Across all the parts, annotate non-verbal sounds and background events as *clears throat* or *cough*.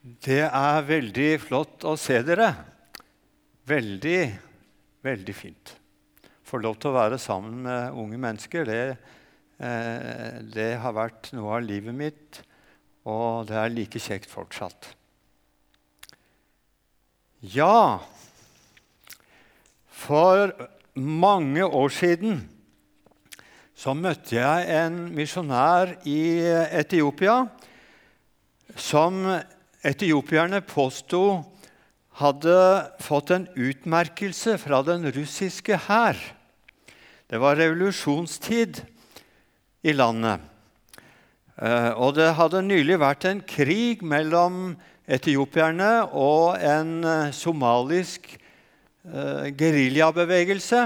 Det er veldig flott å se dere. Veldig, veldig fint. Få lov til å være sammen med unge mennesker, det, eh, det har vært noe av livet mitt, og det er like kjekt fortsatt. Ja For mange år siden så møtte jeg en misjonær i Etiopia som etiopierne påsto hadde fått en utmerkelse fra den russiske hær. Det var revolusjonstid i landet. Eh, og det hadde nylig vært en krig mellom etiopierne og en eh, somalisk eh, geriljabevegelse.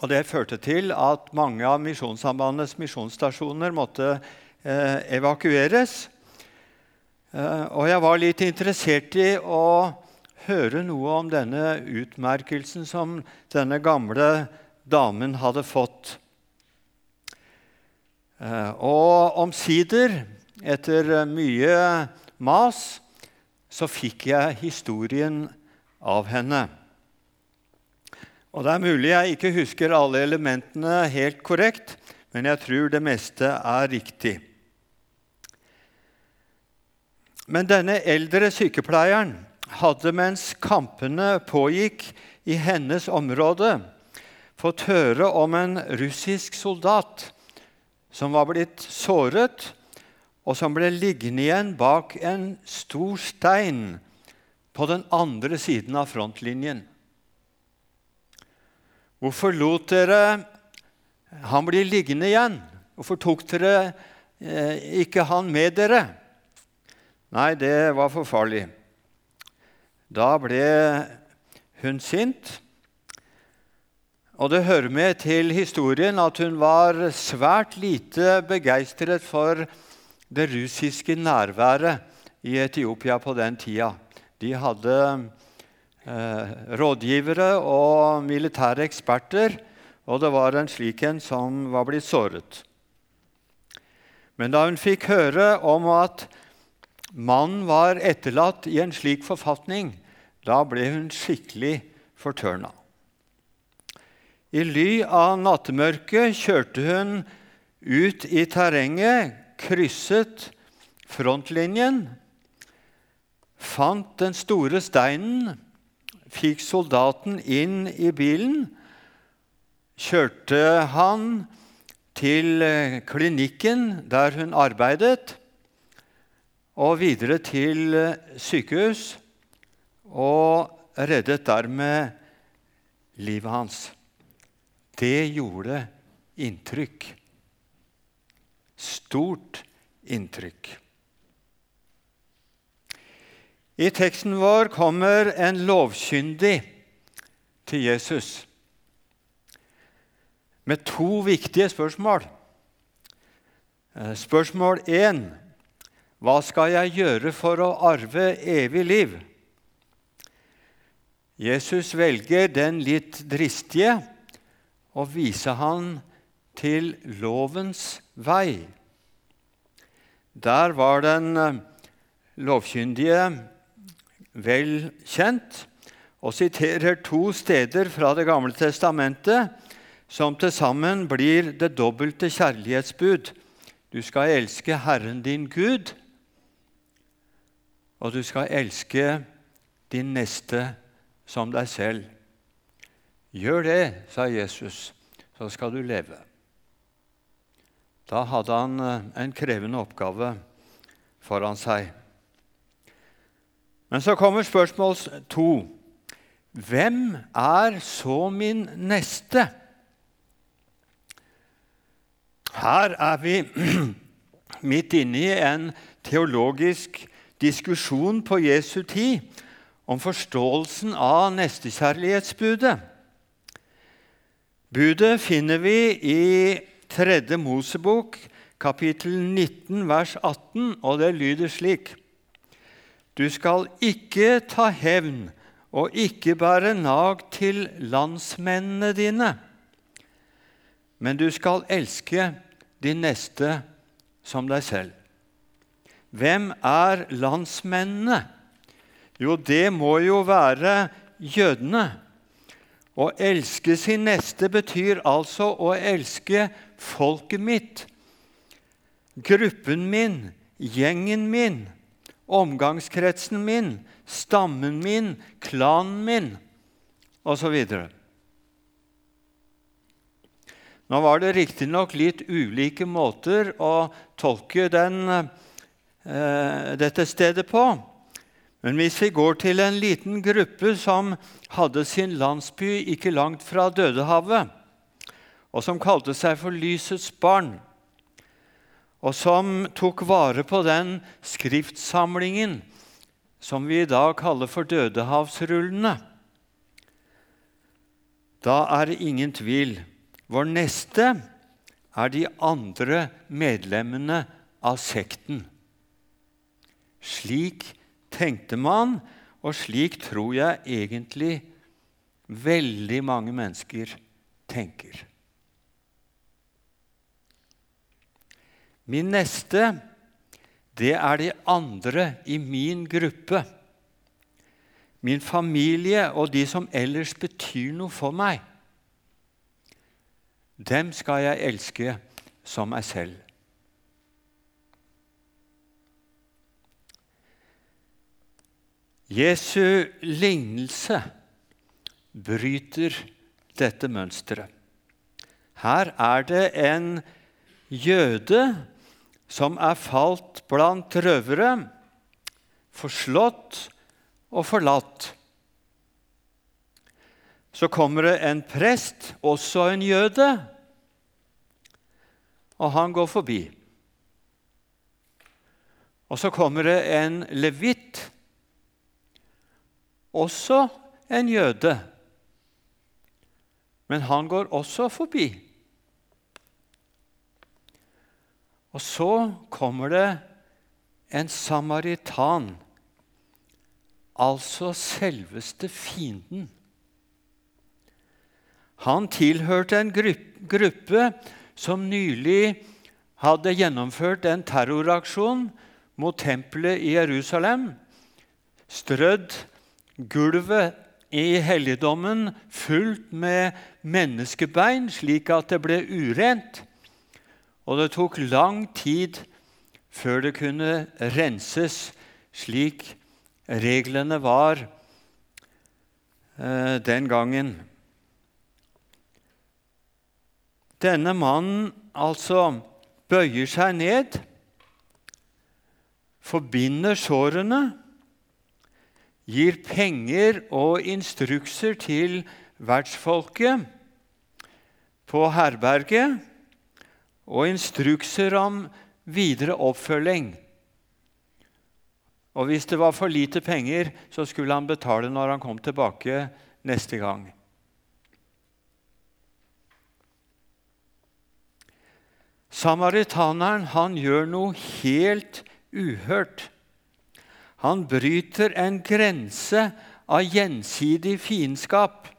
Og det førte til at mange av Misjonssambandets misjonsstasjoner måtte evakueres. Eh, og jeg var litt interessert i å høre noe om denne utmerkelsen som denne gamle damen hadde fått. Eh, og omsider, etter mye mas, så fikk jeg historien av henne. Og Det er mulig jeg ikke husker alle elementene helt korrekt, men jeg tror det meste er riktig. Men denne eldre sykepleieren hadde mens kampene pågikk i hennes område, fått høre om en russisk soldat som var blitt såret, og som ble liggende igjen bak en stor stein på den andre siden av frontlinjen. Hvorfor lot dere han bli liggende igjen? Hvorfor tok dere eh, ikke han med dere? Nei, det var for farlig. Da ble hun sint. Og det hører med til historien at hun var svært lite begeistret for det russiske nærværet i Etiopia på den tida. De hadde eh, rådgivere og militære eksperter, og det var en slik en som var blitt såret. Men da hun fikk høre om at mannen var etterlatt i en slik forfatning, da ble hun skikkelig fortørna. I ly av nattemørket kjørte hun ut i terrenget, krysset frontlinjen, fant den store steinen, fikk soldaten inn i bilen, kjørte han til klinikken der hun arbeidet, og videre til eh, sykehus og reddet dermed livet hans. Det gjorde inntrykk. Stort inntrykk. I teksten vår kommer en lovkyndig til Jesus med to viktige spørsmål. Eh, spørsmål 1 hva skal jeg gjøre for å arve evig liv? Jesus velger den litt dristige og viser han til lovens vei. Der var den eh, lovkyndige vel kjent og siterer to steder fra Det gamle testamentet som til sammen blir det dobbelte kjærlighetsbud. Du skal elske Herren din Gud og du skal elske din neste som deg selv. Gjør det, sa Jesus, så skal du leve. Da hadde han eh, en krevende oppgave foran seg. Men så kommer spørsmål to. Hvem er så min neste? Her er vi *clears throat* midt inne i en teologisk diskusjon på Jesu tid om forståelsen av nestekjærlighetsbudet. Budet finner vi i 3. Mosebok, kapittel 19, vers 18, og det lyder slik.: Du skal ikke ta hevn og ikke bære nag til landsmennene dine, men du skal elske din neste som deg selv. Hvem er landsmennene? Jo, det må jo være jødene. Å elske sin neste betyr altså å elske folket mitt, gruppen min, gjengen min, omgangskretsen min, stammen min, klanen min osv. Nå var det riktignok litt ulike måter å tolke den, eh, dette stedet på. Men hvis vi går til en liten gruppe som hadde sin landsby ikke langt fra Dødehavet, og som kalte seg for Lysets barn, og som tok vare på den skriftsamlingen som vi i dag kaller for Dødehavsrullene, da er det ingen tvil. Vår neste er de andre medlemmene av sekten. Slik tenkte man, og slik tror jeg egentlig veldig mange mennesker tenker. Min neste, det er de andre i min gruppe. Min familie og de som ellers betyr noe for meg. Dem skal jeg elske som meg selv. Jesu lignelse bryter dette mønsteret. Her er det en jøde som er falt blant røvere, forslått og forlatt. Så kommer det en prest, også en jøde, og han går forbi. Og så kommer det en levitt, også en jøde. Men han går også forbi. Og så kommer det en samaritan, altså selveste fienden. Han tilhørte en gruppe som nylig hadde gjennomført en terroraksjon mot tempelet i Jerusalem, strødd gulvet i helligdommen fullt med menneskebein, slik at det ble urent. Og det tok lang tid før det kunne renses, slik reglene var eh, den gangen. Denne mannen altså bøyer seg ned, forbinder sårene gir penger og instrukser til vertsfolket på herberget og instrukser om videre oppfølging. Og hvis det var for lite penger, så skulle han betale når han kom tilbake neste gang. Samaritaneren han gjør noe helt uhørt. Han bryter en grense av gjensidig fiendskap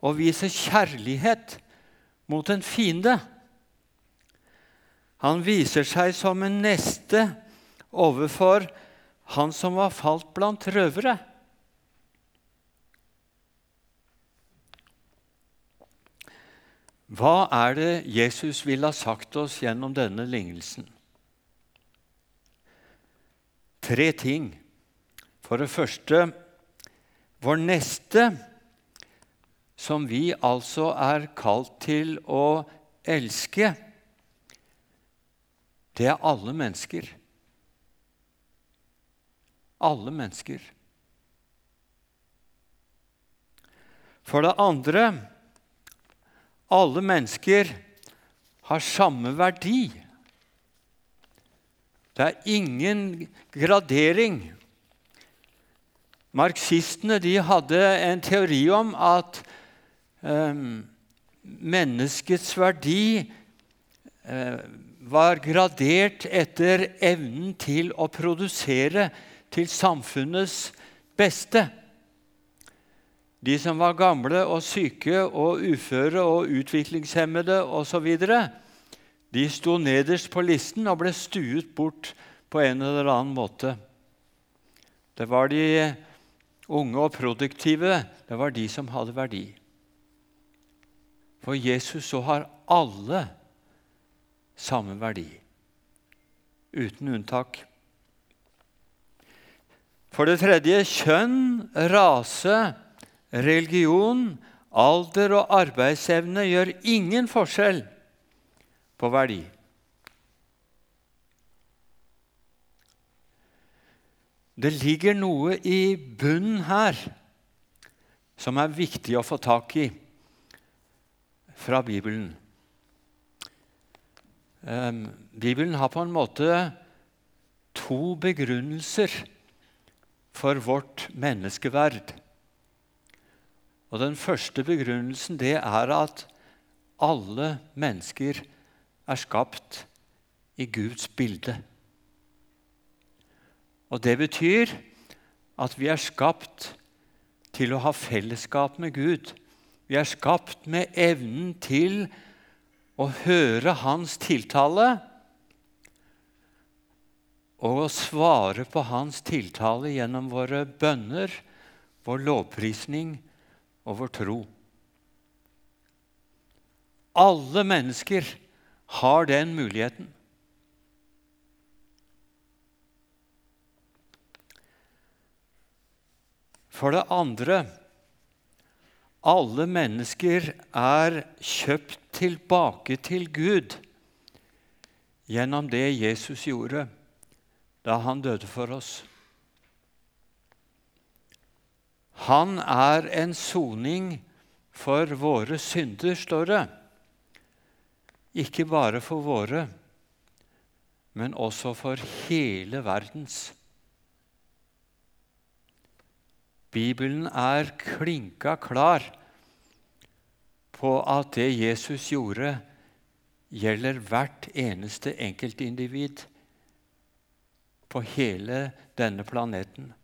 og viser kjærlighet mot en fiende. Han viser seg som en neste overfor han som var falt blant røvere. Hva er det Jesus ville ha sagt oss gjennom denne lignelsen? Tre ting. For det første vår neste, som vi altså er kalt til å elske, det er alle mennesker. Alle mennesker. For det andre alle mennesker har samme verdi. Det er ingen gradering. Marxistene hadde en teori om at eh, menneskets verdi eh, var gradert etter evnen til å produsere til samfunnets beste. De som var gamle og syke og uføre og utviklingshemmede osv., de sto nederst på listen og ble stuet bort på en eller annen måte. Det var de unge og produktive, det var de som hadde verdi. For Jesus så har alle samme verdi, uten unntak. For det tredje kjønn, rase, religion, alder og arbeidsevne gjør ingen forskjell på verdi. Det ligger noe i bunnen her som er viktig å få tak i fra Bibelen. Bibelen har på en måte to begrunnelser for vårt menneskeverd. Og Den første begrunnelsen det er at alle mennesker er skapt i Guds bilde. Og Det betyr at vi er skapt til å ha fellesskap med Gud. Vi er skapt med evnen til å høre Hans tiltale og å svare på Hans tiltale gjennom våre bønner, vår lovprisning og vår tro. Alle mennesker har den muligheten. For det andre alle mennesker er kjøpt tilbake til Gud gjennom det Jesus gjorde da han døde for oss. Han er en soning for våre synder, står det. Ikke bare for våre, men også for hele verdens. Bibelen er klinka klar på at det Jesus gjorde, gjelder hvert eneste enkeltindivid på hele denne planeten.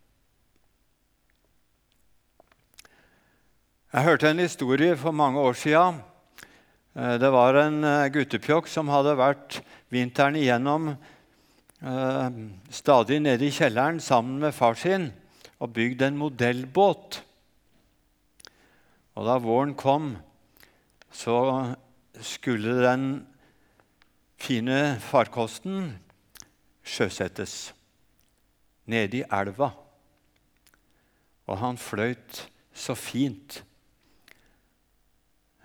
Jeg hørte en historie for mange år siden. Eh, det var en eh, guttepjokk som hadde vært vinteren igjennom eh, stadig nede i kjelleren sammen med far sin og bygd en modellbåt. Og da våren kom, så skulle den fine farkosten sjøsettes nede i elva. Og han fløyt så fint.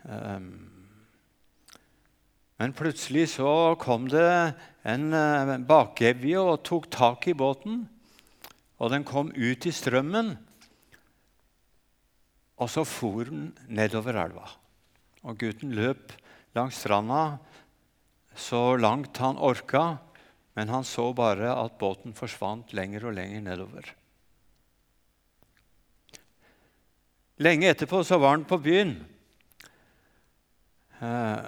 Um, men plutselig så kom det en uh, bakevje og tok tak i båten. Og den kom ut i strømmen, og så for den nedover elva. Og gutten løp langs stranda så langt han orka, men han så bare at båten forsvant lenger og lenger nedover. Lenge etterpå så var han på byen. Eh,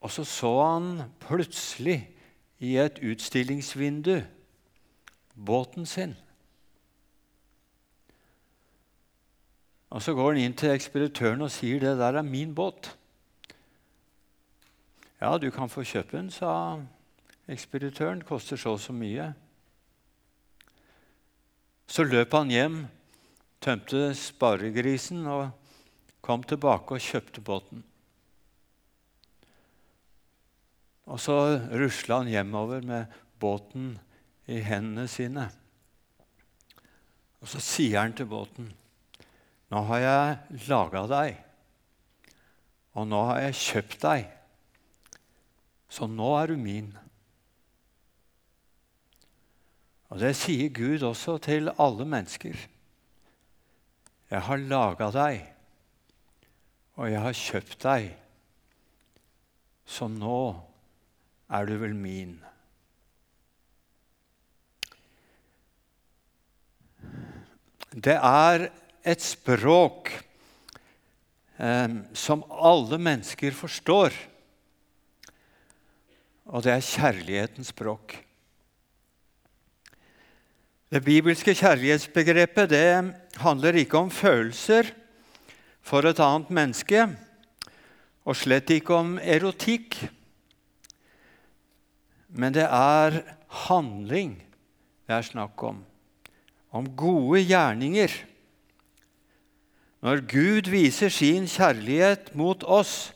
og så så han plutselig i et utstillingsvindu båten sin. Og Så går han inn til ekspeditøren og sier det der er min båt. Ja, du kan få kjøpe den, sa ekspeditøren. Koster så og så mye. Så løp han hjem, tømte sparegrisen og kom tilbake og kjøpte båten. Og så rusla han hjemover med båten i hendene sine. Og så sier han til båten, 'Nå har jeg laga deg, og nå har jeg kjøpt deg.' Så nå er du min. Og Det sier Gud også til alle mennesker. Jeg har laga deg, og jeg har kjøpt deg, så nå er du vel min. Det er et språk eh, som alle mennesker forstår. Og det er kjærlighetens språk. Det bibelske kjærlighetsbegrepet det handler ikke om følelser for et annet menneske, og slett ikke om erotikk. Men det er handling det er snakk om. Om gode gjerninger. Når Gud viser sin kjærlighet mot oss,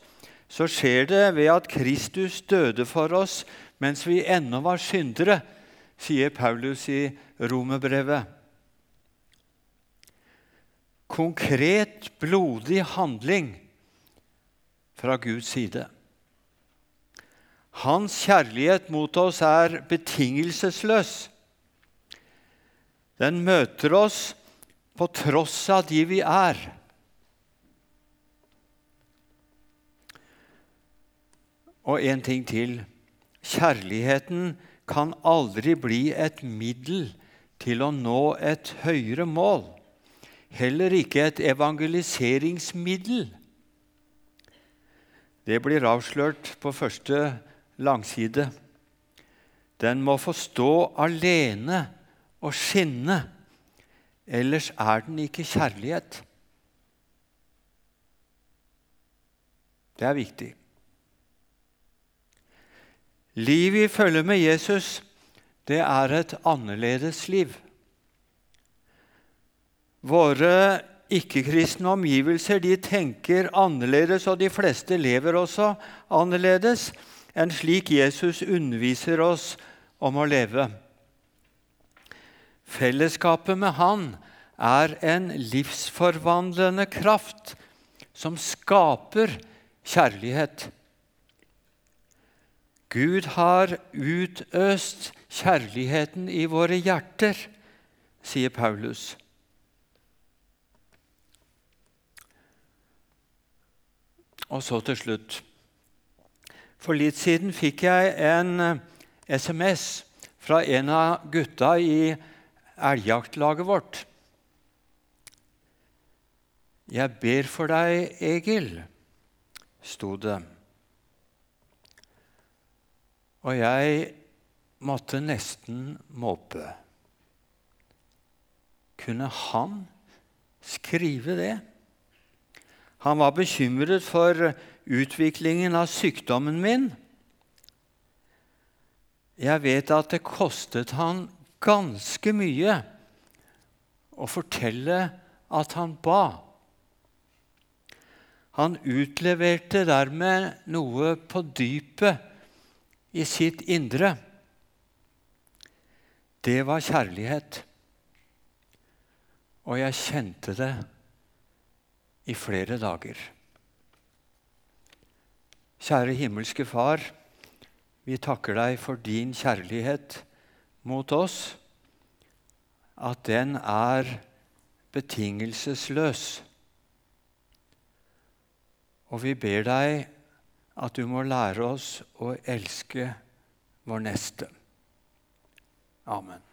så skjer det ved at Kristus døde for oss mens vi ennå var syndere, sier Paulus i Romerbrevet. Konkret, blodig handling fra Guds side. Hans kjærlighet mot oss er betingelsesløs. Den møter oss på tross av de vi er. Og en ting til. Kjærligheten kan aldri bli et middel til å nå et høyere mål. Heller ikke et evangeliseringsmiddel. Det blir avslørt på første langside. Den må få stå alene og skinne, ellers er den ikke kjærlighet. Det er viktig. Livet i følge med Jesus, det er et annerledes liv. Våre ikke-kristne omgivelser de tenker annerledes, og de fleste lever også annerledes enn slik Jesus underviser oss om å leve. Fellesskapet med Han er en livsforvandlende kraft som skaper kjærlighet. Gud har utøst kjærligheten i våre hjerter, sier Paulus. Og så til slutt. For litt siden fikk jeg en SMS eh, fra en av gutta i elgjaktlaget vårt. Jeg ber for deg, Egil, sto det. Og jeg måtte nesten måpe. Kunne han skrive det? Han var bekymret for utviklingen av sykdommen min. Jeg vet at det kostet han ganske mye å fortelle at han ba. Han utleverte dermed noe på dypet i sitt indre, det var kjærlighet. Og jeg kjente det i flere dager. Kjære himmelske Far, vi takker deg for din kjærlighet mot oss, at den er betingelsesløs. Og vi ber deg at du må lære oss å elske vår neste. Amen.